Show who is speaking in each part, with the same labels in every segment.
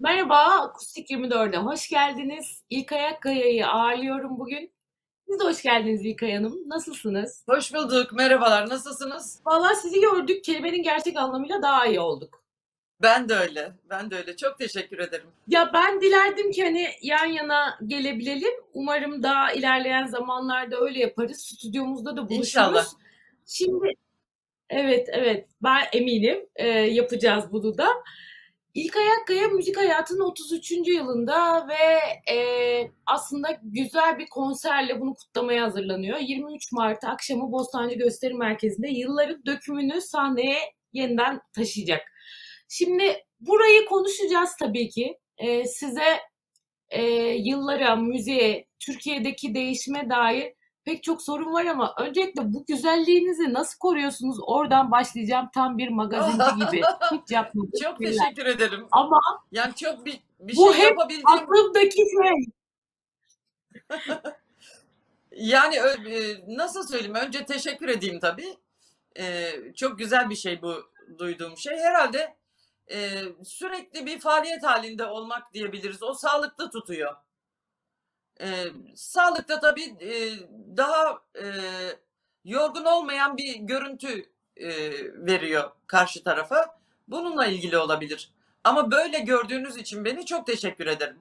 Speaker 1: Merhaba, Akustik 24'e hoş geldiniz. İlkay Kaya'yı ağırlıyorum bugün. Siz de hoş geldiniz İlkay Hanım. Nasılsınız?
Speaker 2: Hoş bulduk. Merhabalar. Nasılsınız?
Speaker 1: Vallahi sizi gördük. Kelimenin gerçek anlamıyla daha iyi olduk.
Speaker 2: Ben de öyle. Ben de öyle. Çok teşekkür ederim.
Speaker 1: Ya ben dilerdim ki hani yan yana gelebilelim. Umarım daha ilerleyen zamanlarda öyle yaparız. Stüdyomuzda da buluşuruz.
Speaker 2: İnşallah.
Speaker 1: Şimdi evet evet ben eminim e, yapacağız bunu da. İlk Ayakkaya müzik hayatının 33. yılında ve e, aslında güzel bir konserle bunu kutlamaya hazırlanıyor. 23 Mart akşamı Bostancı Gösteri Merkezi'nde yılların dökümünü sahneye yeniden taşıyacak. Şimdi burayı konuşacağız tabii ki. E, size e, yıllara, müziğe, Türkiye'deki değişime dair pek çok sorun var ama öncelikle bu güzelliğinizi nasıl koruyorsunuz? Oradan başlayacağım tam bir magazinci gibi. Hiç yapmadım.
Speaker 2: Çok teşekkür ederim.
Speaker 1: Ama
Speaker 2: Yani çok bir, bir
Speaker 1: Bu
Speaker 2: şey
Speaker 1: hep
Speaker 2: yapabildiğim...
Speaker 1: aklımdaki şey.
Speaker 2: Yani e, nasıl söyleyeyim? Önce teşekkür edeyim tabii. Ee, çok güzel bir şey bu duyduğum şey. Herhalde e, sürekli bir faaliyet halinde olmak diyebiliriz. O sağlıklı tutuyor. Ee, sağlıkta tabii e, daha e, yorgun olmayan bir görüntü e, veriyor karşı tarafa. Bununla ilgili olabilir. Ama böyle gördüğünüz için beni çok teşekkür ederim.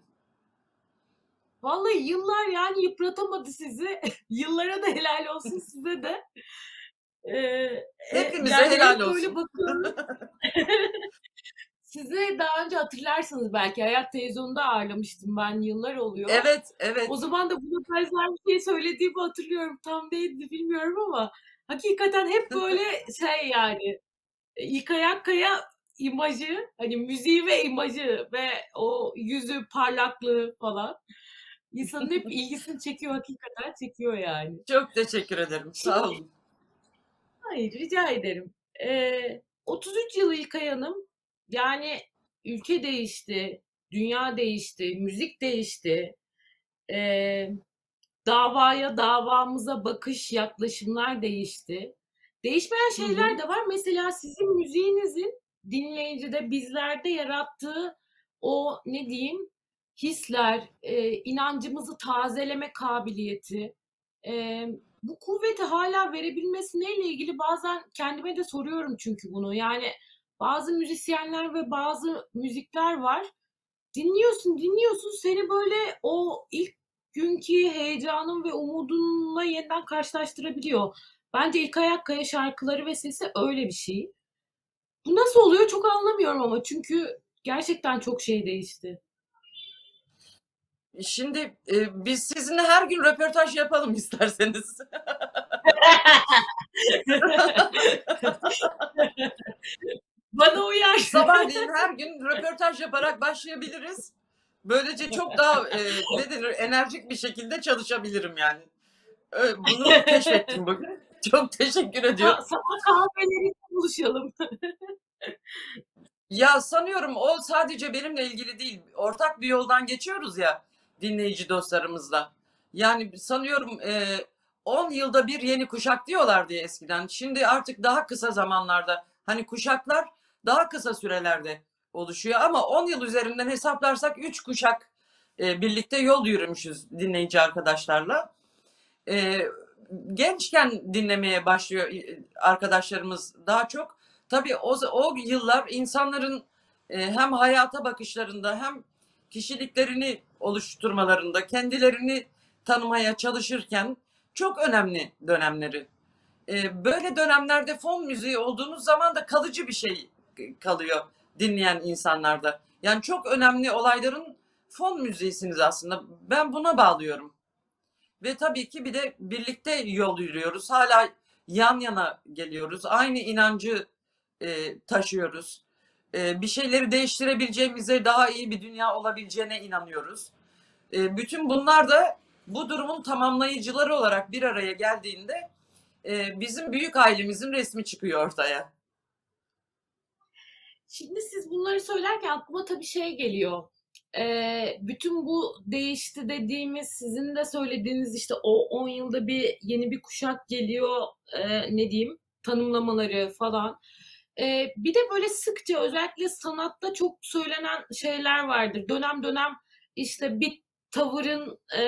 Speaker 1: Vallahi yıllar yani yıpratamadı sizi. Yıllara da helal olsun size de. Ee, e,
Speaker 2: Hepimize
Speaker 1: yani
Speaker 2: helal
Speaker 1: hep böyle
Speaker 2: olsun.
Speaker 1: bakıyorum. Sizi daha önce hatırlarsınız belki. Hayat televizyonunda ağırlamıştım ben yıllar oluyor.
Speaker 2: Evet, evet.
Speaker 1: O zaman da buna benzer bir şey söylediğimi hatırlıyorum. Tam değildi bilmiyorum ama hakikaten hep böyle şey yani ilk ayak kaya imajı hani müziği ve imajı ve o yüzü parlaklığı falan insanın hep ilgisini çekiyor hakikaten çekiyor yani.
Speaker 2: Çok teşekkür ederim. Sağ olun.
Speaker 1: Hayır rica ederim. Ee, 33 yıl İlkay Hanım yani ülke değişti, dünya değişti, müzik değişti. Ee, davaya, davamıza bakış, yaklaşımlar değişti. Değişmeyen şeyler de var. Mesela sizin müziğinizin dinleyicide, bizlerde yarattığı o ne diyeyim hisler, e, inancımızı tazeleme kabiliyeti, e, bu kuvveti hala verebilmesi neyle ilgili bazen kendime de soruyorum çünkü bunu. Yani bazı müzisyenler ve bazı müzikler var. Dinliyorsun, dinliyorsun seni böyle o ilk günkü heyecanın ve umudunla yeniden karşılaştırabiliyor. Bence ilk ayak kaya şarkıları ve sesi öyle bir şey. Bu nasıl oluyor çok anlamıyorum ama çünkü gerçekten çok şey değişti.
Speaker 2: Şimdi e, biz sizinle her gün röportaj yapalım isterseniz.
Speaker 1: Bana uyar.
Speaker 2: Sabahleyin her gün röportaj yaparak başlayabiliriz. Böylece çok daha e, ne denir enerjik bir şekilde çalışabilirim yani. Bunu keşfettim bugün. Çok teşekkür ediyorum.
Speaker 1: Sa- Sabah kahvelerinde buluşalım.
Speaker 2: Ya sanıyorum o sadece benimle ilgili değil. Ortak bir yoldan geçiyoruz ya dinleyici dostlarımızla. Yani sanıyorum e, 10 yılda bir yeni kuşak diyorlar diye eskiden. Şimdi artık daha kısa zamanlarda hani kuşaklar daha kısa sürelerde oluşuyor ama 10 yıl üzerinden hesaplarsak 3 kuşak e, birlikte yol yürümüşüz dinleyici arkadaşlarla. E, gençken dinlemeye başlıyor e, arkadaşlarımız daha çok. Tabii o, o yıllar insanların e, hem hayata bakışlarında hem kişiliklerini oluşturmalarında, kendilerini tanımaya çalışırken çok önemli dönemleri. E, böyle dönemlerde fon müziği olduğunuz zaman da kalıcı bir şey kalıyor dinleyen insanlarda. Yani çok önemli olayların fon müziğisiniz aslında. Ben buna bağlıyorum. Ve tabii ki bir de birlikte yol yürüyoruz. Hala yan yana geliyoruz. Aynı inancı e, taşıyoruz. E, bir şeyleri değiştirebileceğimize, daha iyi bir dünya olabileceğine inanıyoruz. E, bütün bunlar da bu durumun tamamlayıcıları olarak bir araya geldiğinde e, bizim büyük ailemizin resmi çıkıyor ortaya.
Speaker 1: Şimdi siz bunları söylerken aklıma tabii şey geliyor. Ee, bütün bu değişti dediğimiz, sizin de söylediğiniz işte o 10 yılda bir yeni bir kuşak geliyor, e, ne diyeyim, tanımlamaları falan. Ee, bir de böyle sıkça özellikle sanatta çok söylenen şeyler vardır. Dönem dönem işte bir tavırın e,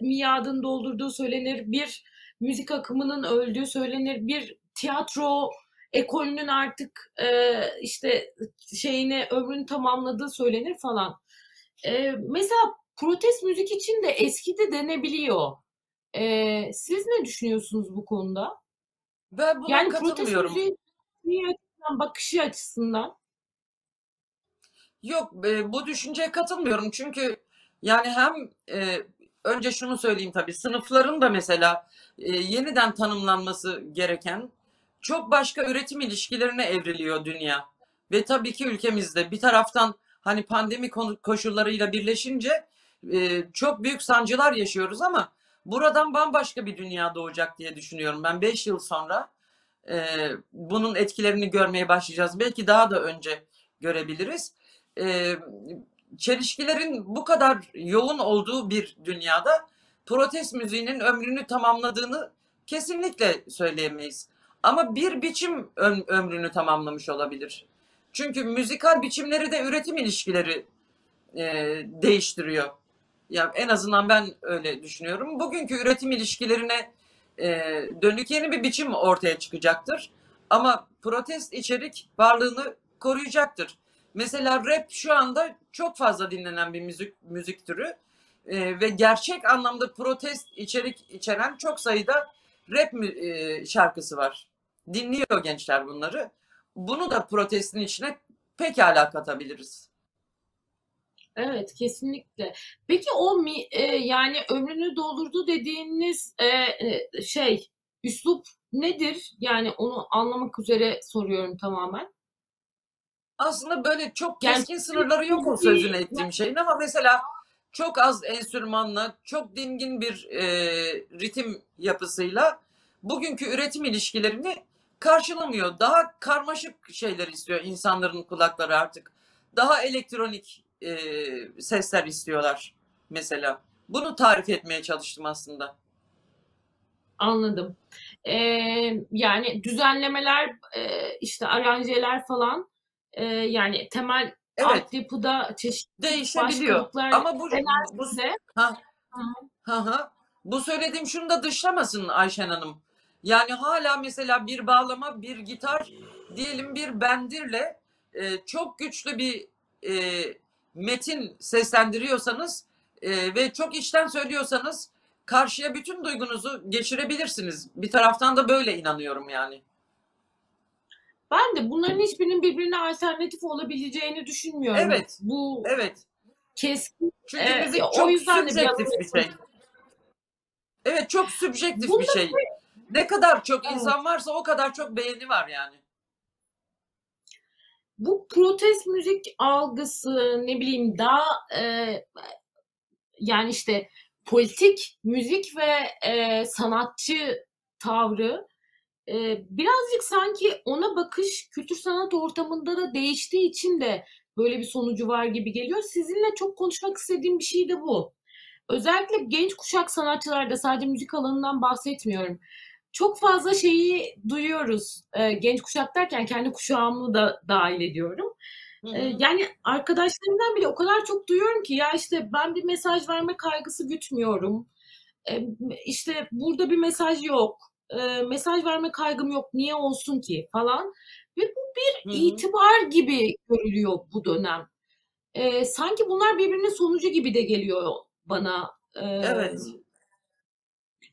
Speaker 1: miadını doldurduğu söylenir, bir müzik akımının öldüğü söylenir, bir tiyatro ekolünün artık e, işte şeyini ömrünü tamamladığı söylenir falan. E, mesela protest müzik için de eski de denebiliyor. E, siz ne düşünüyorsunuz bu konuda?
Speaker 2: Ben buna
Speaker 1: Yani protest
Speaker 2: katılmıyorum.
Speaker 1: müziği açısından, bakışı açısından.
Speaker 2: Yok e, bu düşünceye katılmıyorum çünkü yani hem e, önce şunu söyleyeyim tabii sınıfların da mesela e, yeniden tanımlanması gereken çok başka üretim ilişkilerine evriliyor dünya. Ve tabii ki ülkemizde bir taraftan hani pandemi koşullarıyla birleşince e, çok büyük sancılar yaşıyoruz ama buradan bambaşka bir dünya doğacak diye düşünüyorum. Ben 5 yıl sonra e, bunun etkilerini görmeye başlayacağız. Belki daha da önce görebiliriz. E, çelişkilerin bu kadar yoğun olduğu bir dünyada protest müziğinin ömrünü tamamladığını kesinlikle söyleyemeyiz. Ama bir biçim öm- ömrünü tamamlamış olabilir. Çünkü müzikal biçimleri de üretim ilişkileri e, değiştiriyor. Ya en azından ben öyle düşünüyorum. Bugünkü üretim ilişkilerine e, dönük yeni bir biçim ortaya çıkacaktır. Ama protest içerik varlığını koruyacaktır. Mesela rap şu anda çok fazla dinlenen bir müzik müzik türü E, ve gerçek anlamda protest içerik içeren çok sayıda rap e, şarkısı var. Dinliyor gençler bunları. Bunu da protestin içine pekala katabiliriz.
Speaker 1: Evet, kesinlikle. Peki o mi, e, yani ömrünü doldurdu dediğiniz e, e, şey, üslup nedir? Yani onu anlamak üzere soruyorum tamamen.
Speaker 2: Aslında böyle çok
Speaker 1: Yani
Speaker 2: keskin sınırları yok o sözünü ettiğim şeyin ama mesela çok az enstrümanla, çok dingin bir e, ritim yapısıyla bugünkü üretim ilişkilerini karşılamıyor. Daha karmaşık şeyler istiyor insanların kulakları artık. Daha elektronik e, sesler istiyorlar mesela. Bunu tarif etmeye çalıştım aslında.
Speaker 1: Anladım. E, yani düzenlemeler, e, işte aranjeler falan, e, yani temel
Speaker 2: Evet,
Speaker 1: altyapıda çeşitli
Speaker 2: değişebiliyor. Ama bu bu ha.
Speaker 1: Hı hı.
Speaker 2: Bu söylediğim şunu da dışlamasın Ayşen Hanım. Yani hala mesela bir bağlama, bir gitar, diyelim bir bendirle e, çok güçlü bir e, metin seslendiriyorsanız e, ve çok içten söylüyorsanız karşıya bütün duygunuzu geçirebilirsiniz. Bir taraftan da böyle inanıyorum yani.
Speaker 1: Ben de bunların hiçbirinin birbirine alternatif olabileceğini düşünmüyorum.
Speaker 2: Evet,
Speaker 1: Bu
Speaker 2: evet.
Speaker 1: keskin
Speaker 2: Çünkü
Speaker 1: e,
Speaker 2: müzik
Speaker 1: o
Speaker 2: çok
Speaker 1: yüzden de
Speaker 2: bir şey. Evet, çok sübjektif
Speaker 1: Bunda
Speaker 2: bir şey. Ne kadar çok
Speaker 1: Evet.
Speaker 2: insan varsa o kadar çok beğeni var yani.
Speaker 1: bu protest müzik algısı ne bileyim daha e, yani işte politik müzik ve e, sanatçı tavrı e, birazcık sanki ona bakış kültür sanat ortamında da değiştiği için de böyle bir sonucu var gibi geliyor. Sizinle çok konuşmak istediğim bir şey de bu. Özellikle genç kuşak sanatçılarda sadece müzik alanından bahsetmiyorum. Çok fazla şeyi duyuyoruz. E, genç kuşak derken kendi kuşağımı da dahil ediyorum. E, yani arkadaşlarımdan bile o kadar çok duyuyorum ki ya işte ben bir mesaj verme kaygısı gütmüyorum. E, işte burada bir mesaj yok. E, mesaj verme kaygım yok. Niye olsun ki falan. Ve bu bir itibar gibi görülüyor bu dönem. E, sanki bunlar birbirinin sonucu gibi de geliyor bana. E,
Speaker 2: Evet.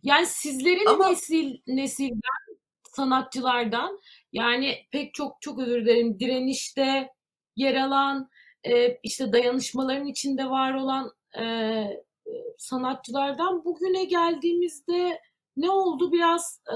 Speaker 1: Yani sizlerin
Speaker 2: Ama
Speaker 1: nesil nesilden sanatçılardan yani pek çok çok özür dilerim direnişte yer alan e, işte dayanışmaların içinde var olan e, e, sanatçılardan bugüne geldiğimizde ne oldu biraz e,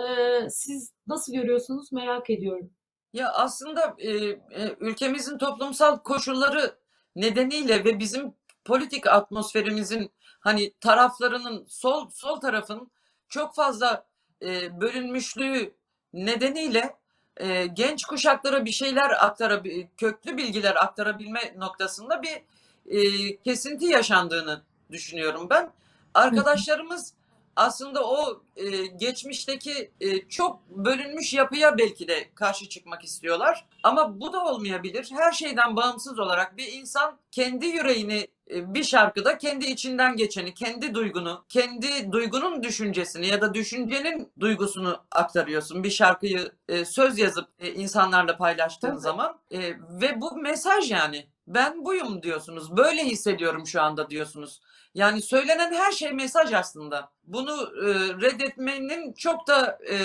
Speaker 1: siz nasıl görüyorsunuz merak ediyorum.
Speaker 2: Ya aslında e, e, ülkemizin toplumsal koşulları nedeniyle ve bizim politik atmosferimizin hani taraflarının sol sol tarafın çok fazla e, bölünmüşlüğü nedeniyle e, genç kuşaklara bir şeyler aktarabil köklü bilgiler aktarabilme noktasında bir e, kesinti yaşandığını düşünüyorum ben. Arkadaşlarımız aslında o e, geçmişteki e, çok bölünmüş yapıya belki de karşı çıkmak istiyorlar. Ama bu da olmayabilir. Her şeyden bağımsız olarak bir insan kendi yüreğini e, bir şarkıda kendi içinden geçeni, kendi duygunu, kendi duygunun düşüncesini ya da düşüncenin duygusunu aktarıyorsun. Bir şarkıyı e, söz yazıp e, insanlarla paylaştığın
Speaker 1: Tabii.
Speaker 2: zaman e, ve bu mesaj yani. Ben buyum diyorsunuz. Böyle hissediyorum şu anda diyorsunuz. Yani söylenen her şey mesaj aslında. Bunu e, reddetmenin çok da e,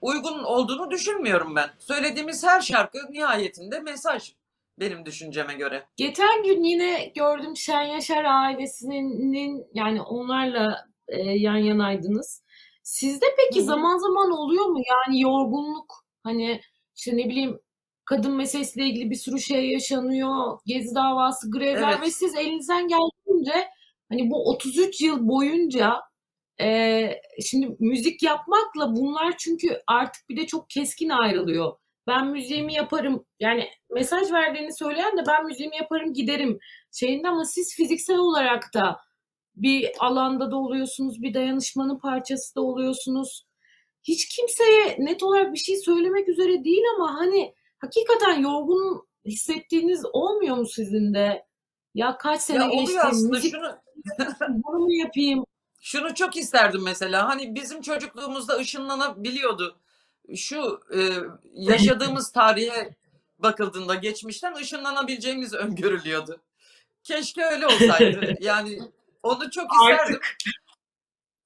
Speaker 2: uygun olduğunu düşünmüyorum ben. Söylediğimiz her şarkı nihayetinde mesaj benim düşünceme göre.
Speaker 1: Geçen gün yine gördüm Şen Yaşar ailesinin yani onlarla e, yan yanaydınız. Sizde peki
Speaker 2: Hı hı.
Speaker 1: zaman zaman oluyor mu yani yorgunluk hani işte ne bileyim kadın meselesiyle ilgili bir sürü şey yaşanıyor. Gezi davası, grevler
Speaker 2: Evet.
Speaker 1: ve siz elinizden geldiğince hani bu 33 yıl boyunca e, şimdi müzik yapmakla bunlar çünkü artık bir de çok keskin ayrılıyor. Ben müziğimi yaparım yani mesaj verdiğini söyleyen de ben müziğimi yaparım giderim şeyinde ama siz fiziksel olarak da bir alanda da oluyorsunuz, bir dayanışmanın parçası da oluyorsunuz. Hiç kimseye net olarak bir şey söylemek üzere değil ama hani hakikaten yorgun hissettiğiniz olmuyor mu sizin de? Ya kaç sene
Speaker 2: Ya
Speaker 1: geçti, müzik
Speaker 2: şunu
Speaker 1: bunu mu yapayım?
Speaker 2: şunu çok isterdim mesela. Hani bizim çocukluğumuzda ışınlanabiliyordu. Şu e, yaşadığımız tarihe bakıldığında geçmişten ışınlanabileceğimiz öngörülüyordu. Keşke öyle olsaydı. Yani onu çok isterdim.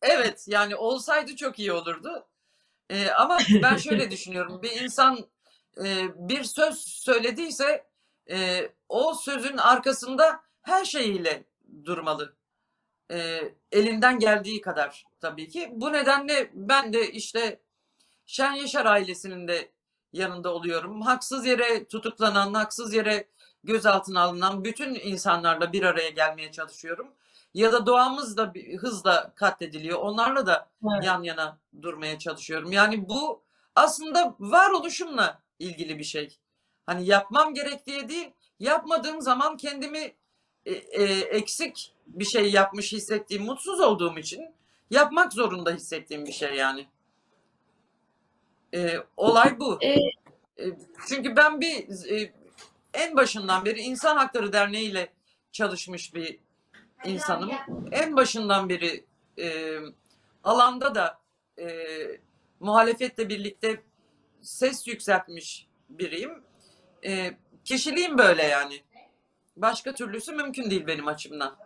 Speaker 2: Evet yani olsaydı çok iyi olurdu. Ee, ama ben şöyle düşünüyorum. Bir insan e, bir söz söylediyse e, o sözün arkasında her şeyiyle durmalı. E, elinden geldiği kadar tabii ki. Bu nedenle ben de işte Şen Yaşar ailesinin de yanında oluyorum. Haksız yere tutuklanan, haksız yere gözaltına alınan bütün insanlarla bir araya gelmeye çalışıyorum. Ya da doğamız da hızla katlediliyor. Onlarla da
Speaker 1: Evet.
Speaker 2: yan yana durmaya çalışıyorum. Yani bu aslında varoluşumla ilgili bir şey. Hani yapmam gerek diye değil, yapmadığım zaman kendimi e, e, eksik bir şey yapmış hissettiğim, mutsuz olduğum için yapmak zorunda hissettiğim bir şey yani. E, olay bu.
Speaker 1: E,
Speaker 2: E, çünkü ben bir e, en başından beri İnsan Hakları Derneği ile çalışmış bir insanım. En başından beri e, alanda da e, muhalefetle birlikte ses yükseltmiş biriyim. E, kişiliğim böyle yani. Başka türlüsü mümkün değil benim açımdan.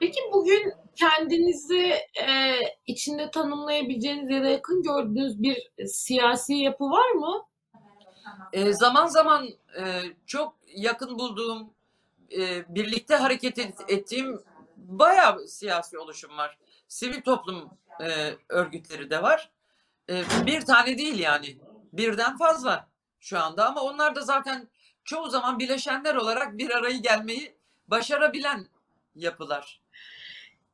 Speaker 1: Peki bugün kendinizi e, içinde tanımlayabileceğiniz ya da yakın gördüğünüz bir siyasi yapı var mı?
Speaker 2: E, zaman zaman e, çok yakın bulduğum, e, birlikte hareket et- ettiğim bayağı siyasi oluşum var. Sivil toplum e, örgütleri de var. E, bir tane değil yani. Birden fazla şu anda ama onlar da zaten çoğu zaman bileşenler olarak bir arayı gelmeyi başarabilen yapılar.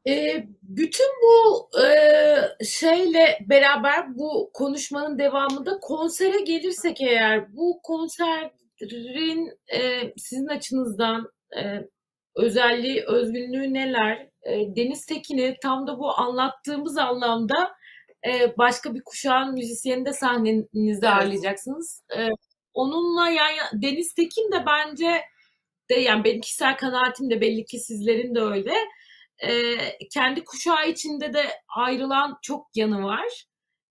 Speaker 1: E, bütün bu e, şeyle beraber bu konuşmanın devamında konsere gelirsek eğer bu konserin e, sizin açınızdan e, özelliği, özgünlüğü neler? E, Deniz Tekin'i tam da bu anlattığımız anlamda e, başka bir kuşağın müzisyeni de sahnenizde
Speaker 2: Evet.
Speaker 1: ağırlayacaksınız. E, onunla yani Deniz Tekin de bence de yani benim kişisel kanaatim de belli ki sizlerin de öyle. E, kendi kuşağı içinde de ayrılan çok yanı var.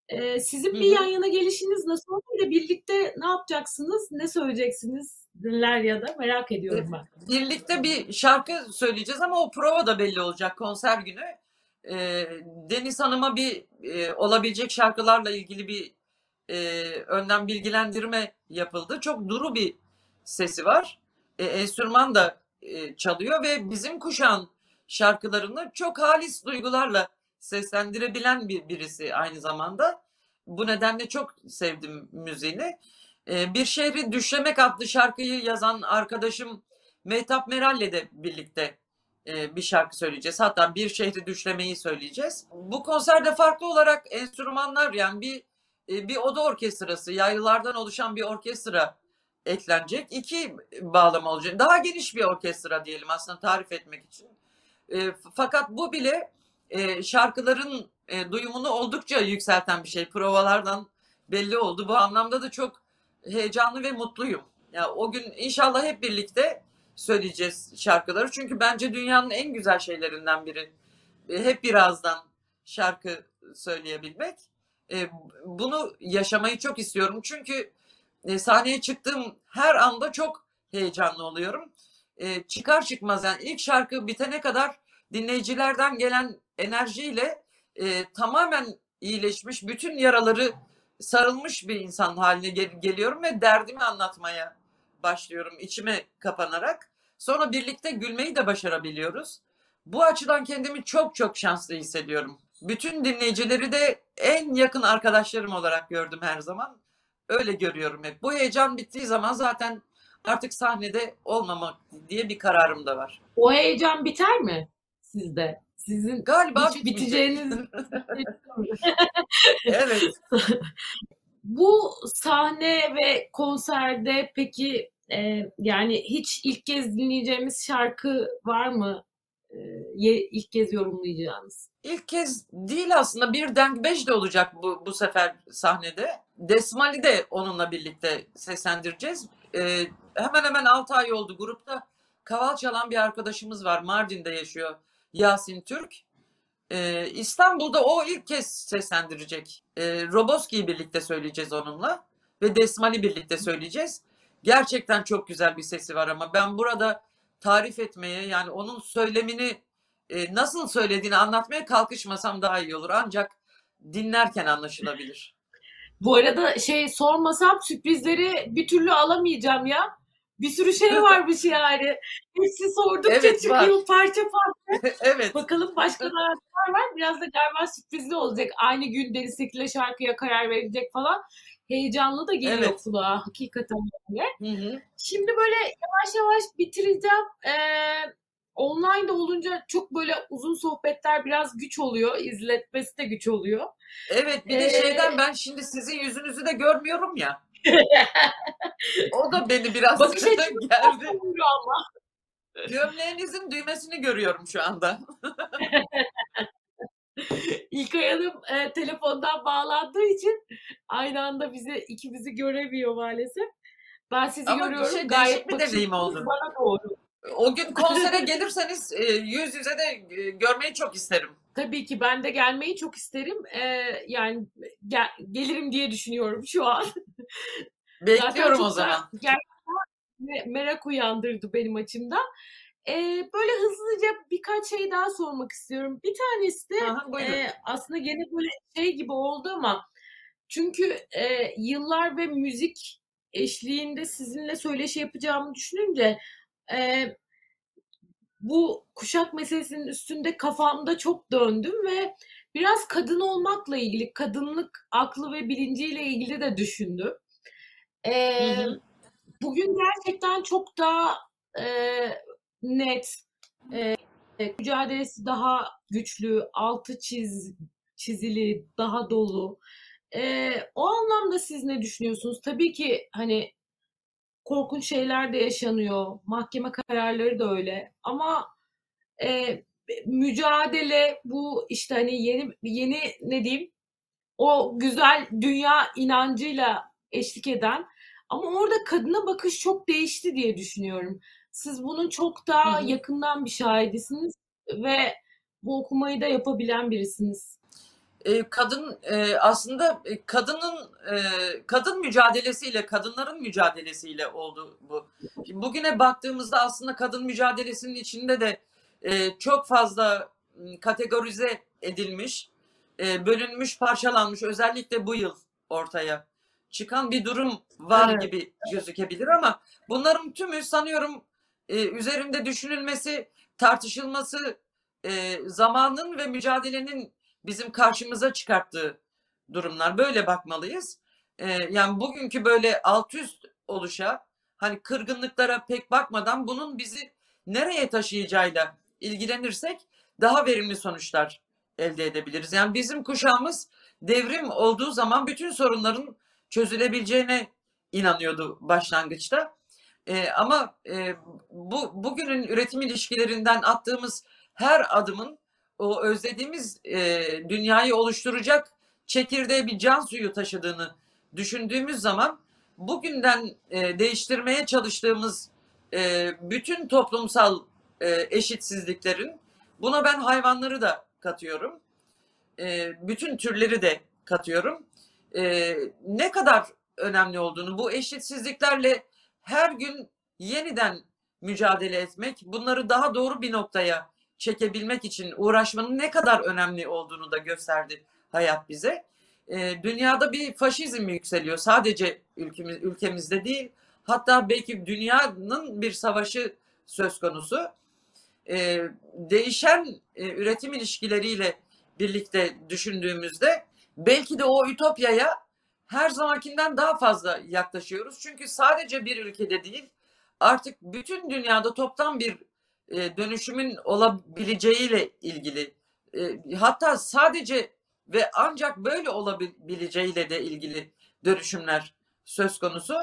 Speaker 1: E, sizin bir
Speaker 2: hı.
Speaker 1: yan yana gelişiniz nasıl de birlikte ne yapacaksınız? Ne söyleyeceksiniz? Neler ya da merak ediyorum ben.
Speaker 2: Birlikte bir şarkı söyleyeceğiz ama o prova da belli olacak konser günü. E, Deniz Hanım'a bir e, olabilecek şarkılarla ilgili bir e, önden bilgilendirme yapıldı. Çok duru bir sesi var. E, enstrüman da e, çalıyor ve bizim kuşağın şarkılarını çok halis duygularla seslendirebilen bir birisi aynı zamanda. Bu nedenle çok sevdim müziğini. E, bir Şehri Düşlemek adlı şarkıyı yazan arkadaşım Mehtap Meral'le de birlikte bir şarkı söyleyeceğiz. Hatta Bir Şehri Düşlemeyi söyleyeceğiz. Bu konserde farklı olarak enstrümanlar yani bir e, bir oda orkestrası, yaylılardan oluşan bir orkestra eklenecek. İki bağlama olacak. Daha geniş bir orkestra diyelim aslında tarif etmek için. E, fakat bu bile e, şarkıların e, duyumunu oldukça yükselten bir şey. Provalardan belli oldu. Bu anlamda da çok heyecanlı ve mutluyum. Ya o gün inşallah hep birlikte söyleyeceğiz şarkıları. Çünkü bence dünyanın en güzel şeylerinden biri. E, hep birazdan şarkı söyleyebilmek. E, bunu yaşamayı çok istiyorum. Çünkü e, sahneye çıktığım her anda çok heyecanlı oluyorum. Çıkar çıkmaz yani ilk şarkı bitene kadar dinleyicilerden gelen enerjiyle tamamen iyileşmiş, bütün yaraları sarılmış bir insan haline gel- geliyorum ve derdimi anlatmaya başlıyorum içime kapanarak. Sonra birlikte gülmeyi de başarabiliyoruz. Bu açıdan kendimi çok çok şanslı hissediyorum. Bütün dinleyicileri de en yakın arkadaşlarım olarak gördüm her zaman. Öyle görüyorum hep. Bu heyecan bittiği zaman zaten artık sahnede olmamak diye bir kararım da var.
Speaker 1: O heyecan biter mi sizde? Sizin
Speaker 2: Galiba
Speaker 1: hiç biteceğiniz
Speaker 2: evet.
Speaker 1: Bu sahne ve konserde peki e, yani hiç ilk kez dinleyeceğimiz şarkı var mı? E, ilk kez yorumlayacağınız.
Speaker 2: İlk kez değil aslında bir Denk Beş de olacak bu, bu sefer sahnede. Desmali de onunla birlikte seslendireceğiz. Ee, hemen hemen 6 ay oldu grupta. Kaval çalan bir arkadaşımız var. Mardin'de yaşıyor. Yasin Türk. İstanbul'da o ilk kez seslendirecek. Ee, Roboski'yi birlikte söyleyeceğiz onunla. Ve Desmali birlikte söyleyeceğiz. Gerçekten çok güzel bir sesi var ama ben burada tarif etmeye yani onun söylemini e, nasıl söylediğini anlatmaya kalkışmasam daha iyi olur. Ancak dinlerken anlaşılabilir.
Speaker 1: Bu arada şey sormasam sürprizleri bir türlü alamayacağım ya. Bir sürü şey varmış yani. Hepsi sordukça
Speaker 2: Evet,
Speaker 1: çıkıyor parça parça.
Speaker 2: evet.
Speaker 1: Bakalım başka neler var. Biraz da galiba sürprizli olacak. Aynı gün Deniz Tekin'le şarkıya karar verecek falan. Heyecanlı da geliyor
Speaker 2: Evet.
Speaker 1: kulağa hakikaten.
Speaker 2: Hı hı.
Speaker 1: Şimdi böyle yavaş yavaş bitireceğim. Ee, online de olunca çok böyle uzun sohbetler biraz güç oluyor. İzletmesi de güç oluyor.
Speaker 2: Evet bir de
Speaker 1: Ee,
Speaker 2: şeyden ben şimdi sizin yüzünüzü de görmüyorum ya. O da beni biraz
Speaker 1: Bakış. Oluyor ama.
Speaker 2: Gömleğinizin düğmesini görüyorum şu anda.
Speaker 1: İlkay Hanım e, telefondan bağlandığı için aynı anda bizi ikimizi göremiyor maalesef. Ben sizi
Speaker 2: Ama
Speaker 1: görüyorum.
Speaker 2: şey,
Speaker 1: Gayet
Speaker 2: bir deneyim oldu.
Speaker 1: Bana doğru.
Speaker 2: O gün konsere gelirseniz e, yüz yüze de e, görmeyi çok isterim.
Speaker 1: Tabii ki ben de gelmeyi çok isterim. Ee, yani gel- gelirim diye düşünüyorum şu an.
Speaker 2: Bekliyorum o zaman.
Speaker 1: gerçekten me- merak uyandırdı benim açımdan. Ee, böyle hızlıca birkaç şey daha sormak istiyorum. Bir tanesi de
Speaker 2: Aha,
Speaker 1: e, aslında gene böyle şey gibi oldu ama çünkü e, yıllar ve müzik eşliğinde sizinle söyleşi yapacağımı düşününce e, bu kuşak meselesinin üstünde kafamda çok döndüm ve biraz kadın olmakla ilgili, kadınlık aklı ve bilinciyle ilgili de düşündüm.
Speaker 2: Hı hı.
Speaker 1: bugün gerçekten çok daha e, net, e, mücadelesi daha güçlü, altı çiz, çizili, daha dolu. E, o anlamda siz ne düşünüyorsunuz? Tabii ki hani korkunç şeyler de yaşanıyor, mahkeme kararları da öyle. Ama e, mücadele bu işte hani yeni yeni ne diyeyim o güzel dünya inancıyla eşlik eden ama orada kadına bakış çok değişti diye düşünüyorum. Siz bunun çok daha
Speaker 2: hı.
Speaker 1: yakından bir şahidisiniz ve bu okumayı da yapabilen birisiniz.
Speaker 2: E, kadın e, aslında e, kadının kadın mücadelesiyle kadınların mücadelesiyle oldu bu. Şimdi bugüne baktığımızda aslında kadın mücadelesinin içinde de çok fazla kategorize edilmiş, bölünmüş, parçalanmış özellikle bu yıl ortaya çıkan bir durum var
Speaker 1: Evet.
Speaker 2: gibi gözükebilir ama bunların tümü sanıyorum e, üzerinde düşünülmesi, tartışılması e, zamanın ve mücadelenin bizim karşımıza çıkarttığı durumlar. Böyle bakmalıyız. Ee, yani bugünkü böyle alt üst oluşa hani kırgınlıklara pek bakmadan bunun bizi nereye taşıyacağıyla ilgilenirsek daha verimli sonuçlar elde edebiliriz. Yani bizim kuşağımız devrim olduğu zaman bütün sorunların çözülebileceğine inanıyordu başlangıçta. Ee, ama e, bu bugünün üretim ilişkilerinden attığımız her adımın o özlediğimiz e, dünyayı oluşturacak çekirdeğe bir can suyu taşıdığını düşündüğümüz zaman bugünden e, değiştirmeye çalıştığımız e, bütün toplumsal e, eşitsizliklerin buna ben hayvanları da katıyorum. E, bütün türleri de katıyorum. E, ne kadar önemli olduğunu bu eşitsizliklerle her gün yeniden mücadele etmek, bunları daha doğru bir noktaya çekebilmek için uğraşmanın ne kadar önemli olduğunu da gösterdi hayat bize. E, dünyada bir faşizm yükseliyor. Sadece ülkemiz, ülkemizde değil, hatta belki dünyanın bir savaşı söz konusu. E, değişen e, üretim ilişkileriyle birlikte düşündüğümüzde belki de o ütopyaya her zamankinden daha fazla yaklaşıyoruz. Çünkü sadece bir ülkede değil, artık bütün dünyada toptan bir e, dönüşümün olabileceğiyle ilgili e, hatta sadece ve ancak böyle olabileceğiyle de ilgili dönüşümler söz konusu.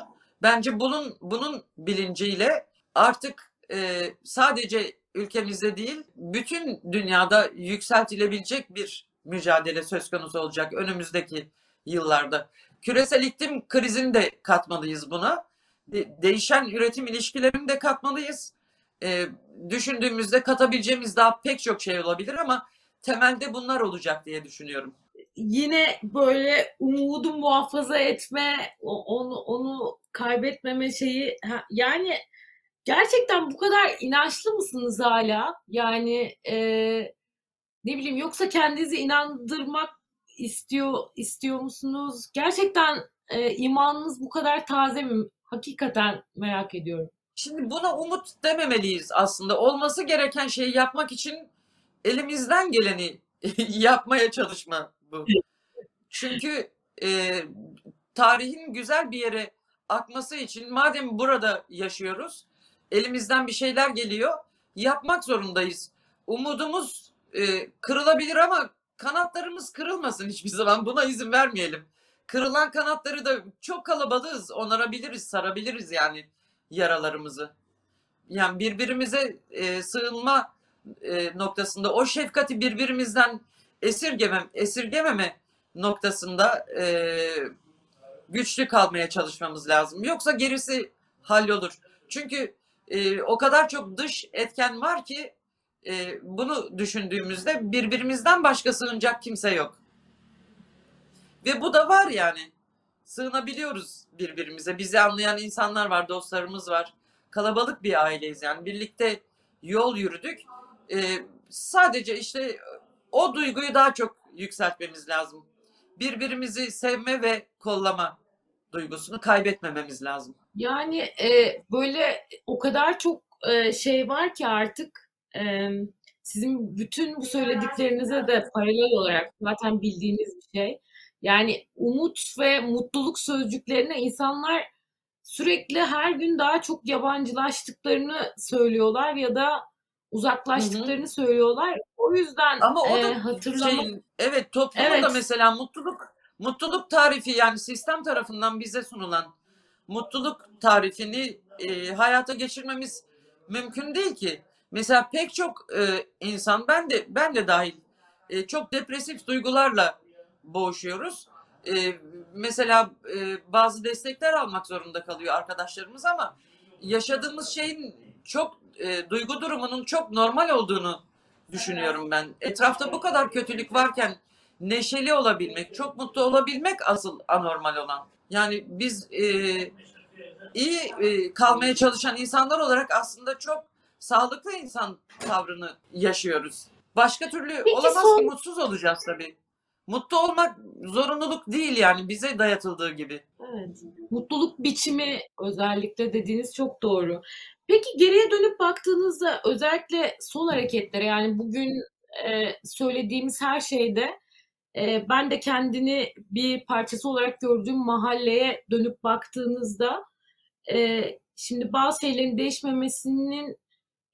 Speaker 2: Bence bunun bunun bilinciyle artık e, sadece ülkemizde değil bütün dünyada yükseltilebilecek bir mücadele söz konusu olacak önümüzdeki yıllarda. Küresel iklim krizini de katmalıyız buna. De, değişen üretim ilişkilerini de katmalıyız. E, düşündüğümüzde katabileceğimiz daha pek çok şey olabilir ama temelde bunlar olacak diye düşünüyorum.
Speaker 1: Yine böyle umudu muhafaza etme, onu onu kaybetmeme şeyi yani gerçekten bu kadar inançlı mısınız hala? Yani e, ne bileyim yoksa kendinizi inandırmak istiyor istiyor musunuz? Gerçekten e, imanınız bu kadar taze mi? Hakikaten merak ediyorum.
Speaker 2: Şimdi buna umut dememeliyiz aslında. Olması gereken şeyi yapmak için elimizden geleni yapmaya çalışma bu. Çünkü e, tarihin güzel bir yere akması için madem burada yaşıyoruz, elimizden bir şeyler geliyor, yapmak zorundayız. Umudumuz e, kırılabilir ama kanatlarımız kırılmasın hiçbir zaman. Buna izin vermeyelim. Kırılan kanatları da çok kalabalığız, onarabiliriz, sarabiliriz yani yaralarımızı. Yani birbirimize e, sığınma e, noktasında o şefkati birbirimizden esirgemem, esirgememe noktasında e, güçlü kalmaya çalışmamız lazım. Yoksa gerisi hallolur. Çünkü e, o kadar çok dış etken var ki e, bunu düşündüğümüzde birbirimizden başka sığınacak kimse yok. Ve bu da var yani. Sığınabiliyoruz birbirimize. Bizi anlayan insanlar var, dostlarımız var. Kalabalık bir aileyiz yani. Birlikte yol yürüdük. Ee, sadece işte o duyguyu daha çok yükseltmemiz lazım. Birbirimizi sevme ve kollama duygusunu kaybetmememiz lazım.
Speaker 1: Yani e, böyle o kadar çok e, şey var ki artık e, sizin bütün bu söylediklerinize de paralel olarak zaten bildiğiniz bir şey. Yani umut ve mutluluk sözcüklerine insanlar sürekli her gün daha çok yabancılaştıklarını söylüyorlar ya da uzaklaştıklarını Hı-hı. söylüyorlar. O yüzden
Speaker 2: ama o da e, hatırlamak şey, evet toplumda evet. mesela mutluluk mutluluk tarifi yani sistem tarafından bize sunulan mutluluk tarifini e, hayata geçirmemiz mümkün değil ki. Mesela pek çok e, insan ben de ben de dahil e, çok depresif duygularla boğuşuyoruz. E, mesela e, bazı destekler almak zorunda kalıyor arkadaşlarımız ama yaşadığımız şeyin çok e, duygu durumunun çok normal olduğunu düşünüyorum ben. Etrafta bu kadar kötülük varken neşeli olabilmek, çok mutlu olabilmek asıl anormal olan. Yani biz e, iyi e, kalmaya çalışan insanlar olarak aslında çok sağlıklı insan tavrını yaşıyoruz. Başka türlü Peki olamaz son... ki mutsuz olacağız tabii. Mutlu olmak zorunluluk değil yani bize dayatıldığı gibi.
Speaker 1: Evet. Mutluluk biçimi özellikle dediğiniz çok doğru. Peki geriye dönüp baktığınızda özellikle sol hareketlere yani bugün e, söylediğimiz her şeyde e, ben de kendini bir parçası olarak gördüğüm mahalleye dönüp baktığınızda e, şimdi bazı şeylerin değişmemesinin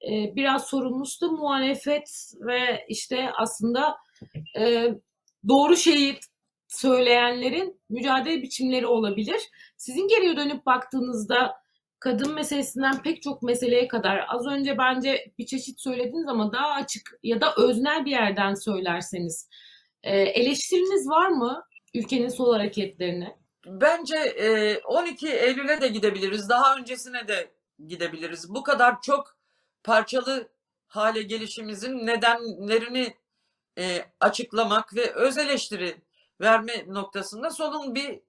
Speaker 1: e, biraz sorumlusu da muhalefet ve işte aslında e, doğru şeyi söyleyenlerin mücadele biçimleri olabilir. Sizin geriye dönüp baktığınızda kadın meselesinden pek çok meseleye kadar az önce bence bir çeşit söylediniz ama daha açık ya da öznel bir yerden söylerseniz e, eleştiriniz var mı ülkenin sol hareketlerine?
Speaker 2: Bence e, 12 Eylül'e de gidebiliriz. Daha öncesine de gidebiliriz. Bu kadar çok parçalı hale gelişimizin nedenlerini e, açıklamak ve öz eleştiri verme noktasında solun bir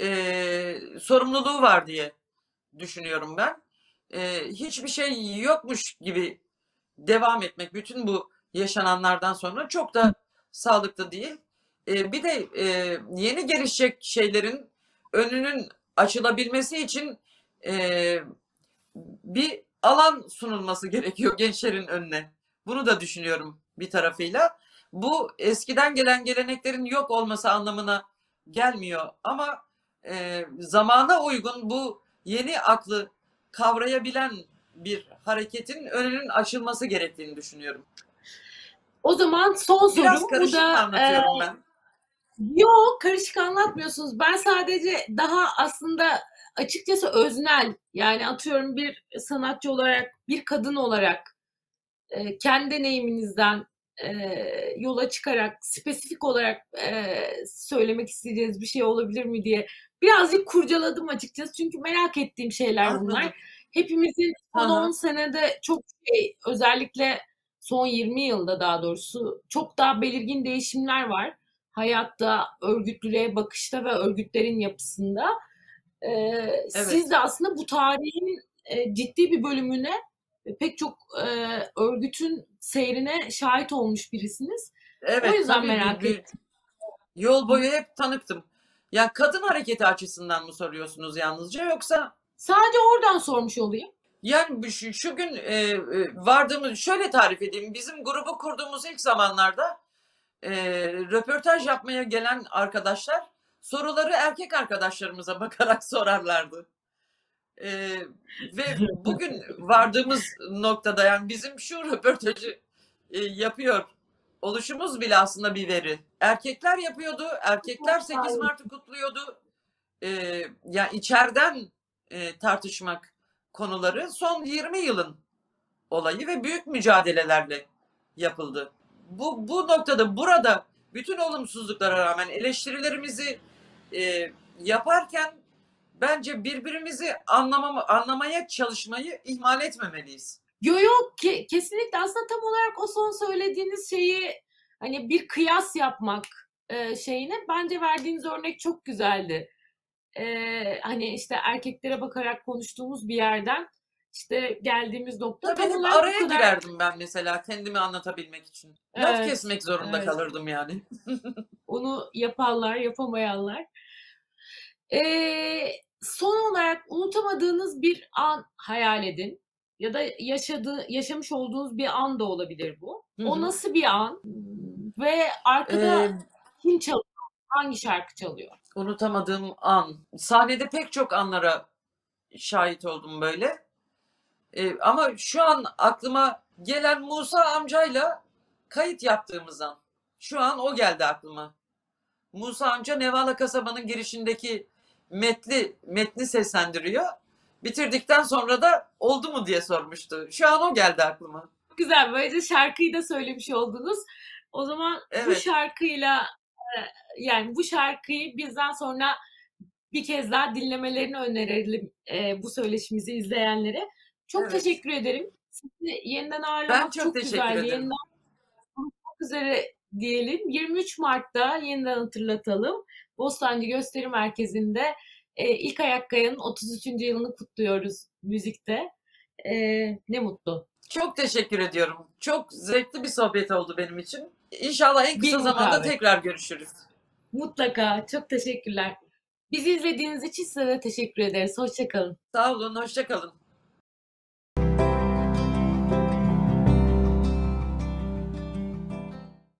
Speaker 2: e, sorumluluğu var diye düşünüyorum ben. E, hiçbir şey yokmuş gibi devam etmek bütün bu yaşananlardan sonra çok da sağlıklı değil. E, bir de e, yeni gelişecek şeylerin önünün açılabilmesi için e, bir alan sunulması gerekiyor gençlerin önüne. Bunu da düşünüyorum bir tarafıyla. Bu eskiden gelen geleneklerin yok olması anlamına gelmiyor ama e, zamana uygun bu yeni aklı kavrayabilen bir hareketin önünün açılması gerektiğini düşünüyorum.
Speaker 1: O zaman son sorum
Speaker 2: Biraz
Speaker 1: bu
Speaker 2: karışık
Speaker 1: da
Speaker 2: anlatıyorum
Speaker 1: e,
Speaker 2: ben.
Speaker 1: Yok karışık anlatmıyorsunuz. Ben sadece daha aslında açıkçası öznel yani atıyorum bir sanatçı olarak bir kadın olarak e, kendi deneyiminizden e, yola çıkarak spesifik olarak e, söylemek isteyeceğiniz bir şey olabilir mi diye birazcık kurcaladım açıkçası. Çünkü merak ettiğim şeyler
Speaker 2: Anladım.
Speaker 1: bunlar. Hepimizin son
Speaker 2: Aha.
Speaker 1: 10 senede çok şey özellikle son 20 yılda daha doğrusu çok daha belirgin değişimler var hayatta, örgütlülüğe bakışta ve örgütlerin yapısında. Ee, Siz de aslında bu tarihin e, ciddi bir bölümüne e, pek çok e, örgütün seyrine şahit olmuş birisiniz.
Speaker 2: Evet,
Speaker 1: o yüzden merak
Speaker 2: bir-
Speaker 1: ettim.
Speaker 2: Yol boyu hep tanıktım. Ya kadın hareketi açısından mı soruyorsunuz yalnızca yoksa
Speaker 1: Sadece oradan sormuş olayım.
Speaker 2: yani şu, şu gün e, e, vardığımız şöyle tarif edeyim. Bizim grubu kurduğumuz ilk zamanlarda e, röportaj yapmaya gelen arkadaşlar soruları erkek arkadaşlarımıza bakarak sorarlardı. E, ve bugün vardığımız noktada yani bizim şu röportajı e, yapıyor oluşumuz bile aslında bir veri. Erkekler yapıyordu. Erkekler 8 Mart'ı kutluyordu. E, yani içeriden e, tartışmak konuları son 20 yılın olayı ve büyük mücadelelerle yapıldı. Bu, bu noktada burada bütün olumsuzluklara rağmen eleştirilerimizi e, yaparken bence birbirimizi anlamama, anlamaya çalışmayı ihmal etmemeliyiz.
Speaker 1: Yo yok ki kesinlikle aslında tam olarak o son söylediğiniz şeyi hani bir kıyas yapmak e, şeyine bence verdiğiniz örnek çok güzeldi. E, hani işte erkeklere bakarak konuştuğumuz bir yerden işte geldiğimiz nokta
Speaker 2: Tabii hep araya
Speaker 1: kadar-
Speaker 2: girerdim ben mesela kendimi anlatabilmek için. Laf
Speaker 1: Evet,
Speaker 2: kesmek zorunda
Speaker 1: evet.
Speaker 2: kalırdım yani.
Speaker 1: Onu yapanlar, yapamayanlar. Ee, son olarak unutamadığınız bir an hayal edin. Ya da yaşadığı, yaşamış olduğunuz bir an da olabilir bu.
Speaker 2: Hı
Speaker 1: O nasıl bir an? Ve arkada
Speaker 2: Ee,
Speaker 1: kim çalıyor? Hangi şarkı çalıyor?
Speaker 2: unutamadığım an. Sahnede pek çok anlara şahit oldum böyle. Ee, ama şu an aklıma gelen Musa amcayla kayıt yaptığımız an. Şu an o geldi aklıma. Musa amca Nevala kasabanın girişindeki metli metni seslendiriyor. Bitirdikten sonra da oldu mu diye sormuştu. Şu an o geldi aklıma.
Speaker 1: Çok güzel. Böylece şarkıyı da söylemiş oldunuz. O zaman bu
Speaker 2: Evet.
Speaker 1: şarkıyla e, yani bu şarkıyı bizden sonra bir kez daha dinlemelerini önerelim e, bu söyleşimizi izleyenlere. Çok
Speaker 2: Evet.
Speaker 1: teşekkür ederim. Sizi yeniden ağırlamak
Speaker 2: Ben çok
Speaker 1: çok,
Speaker 2: ederim.
Speaker 1: Yeniden konuşmak üzere diyelim. 23 Mart'ta yeniden hatırlatalım. Bostancı Gösteri Merkezi'nde e, ilk Ayakkaya'nın 33. yılını kutluyoruz müzikte. E, ne mutlu.
Speaker 2: Çok teşekkür ediyorum. Çok zevkli bir sohbet oldu benim için. İnşallah en kısa
Speaker 1: Bir
Speaker 2: zamanda
Speaker 1: mukabele.
Speaker 2: tekrar görüşürüz.
Speaker 1: Mutlaka. Çok teşekkürler. Bizi izlediğiniz için size de teşekkür ederiz. Hoşçakalın.
Speaker 2: Sağ olun, hoşça kalın.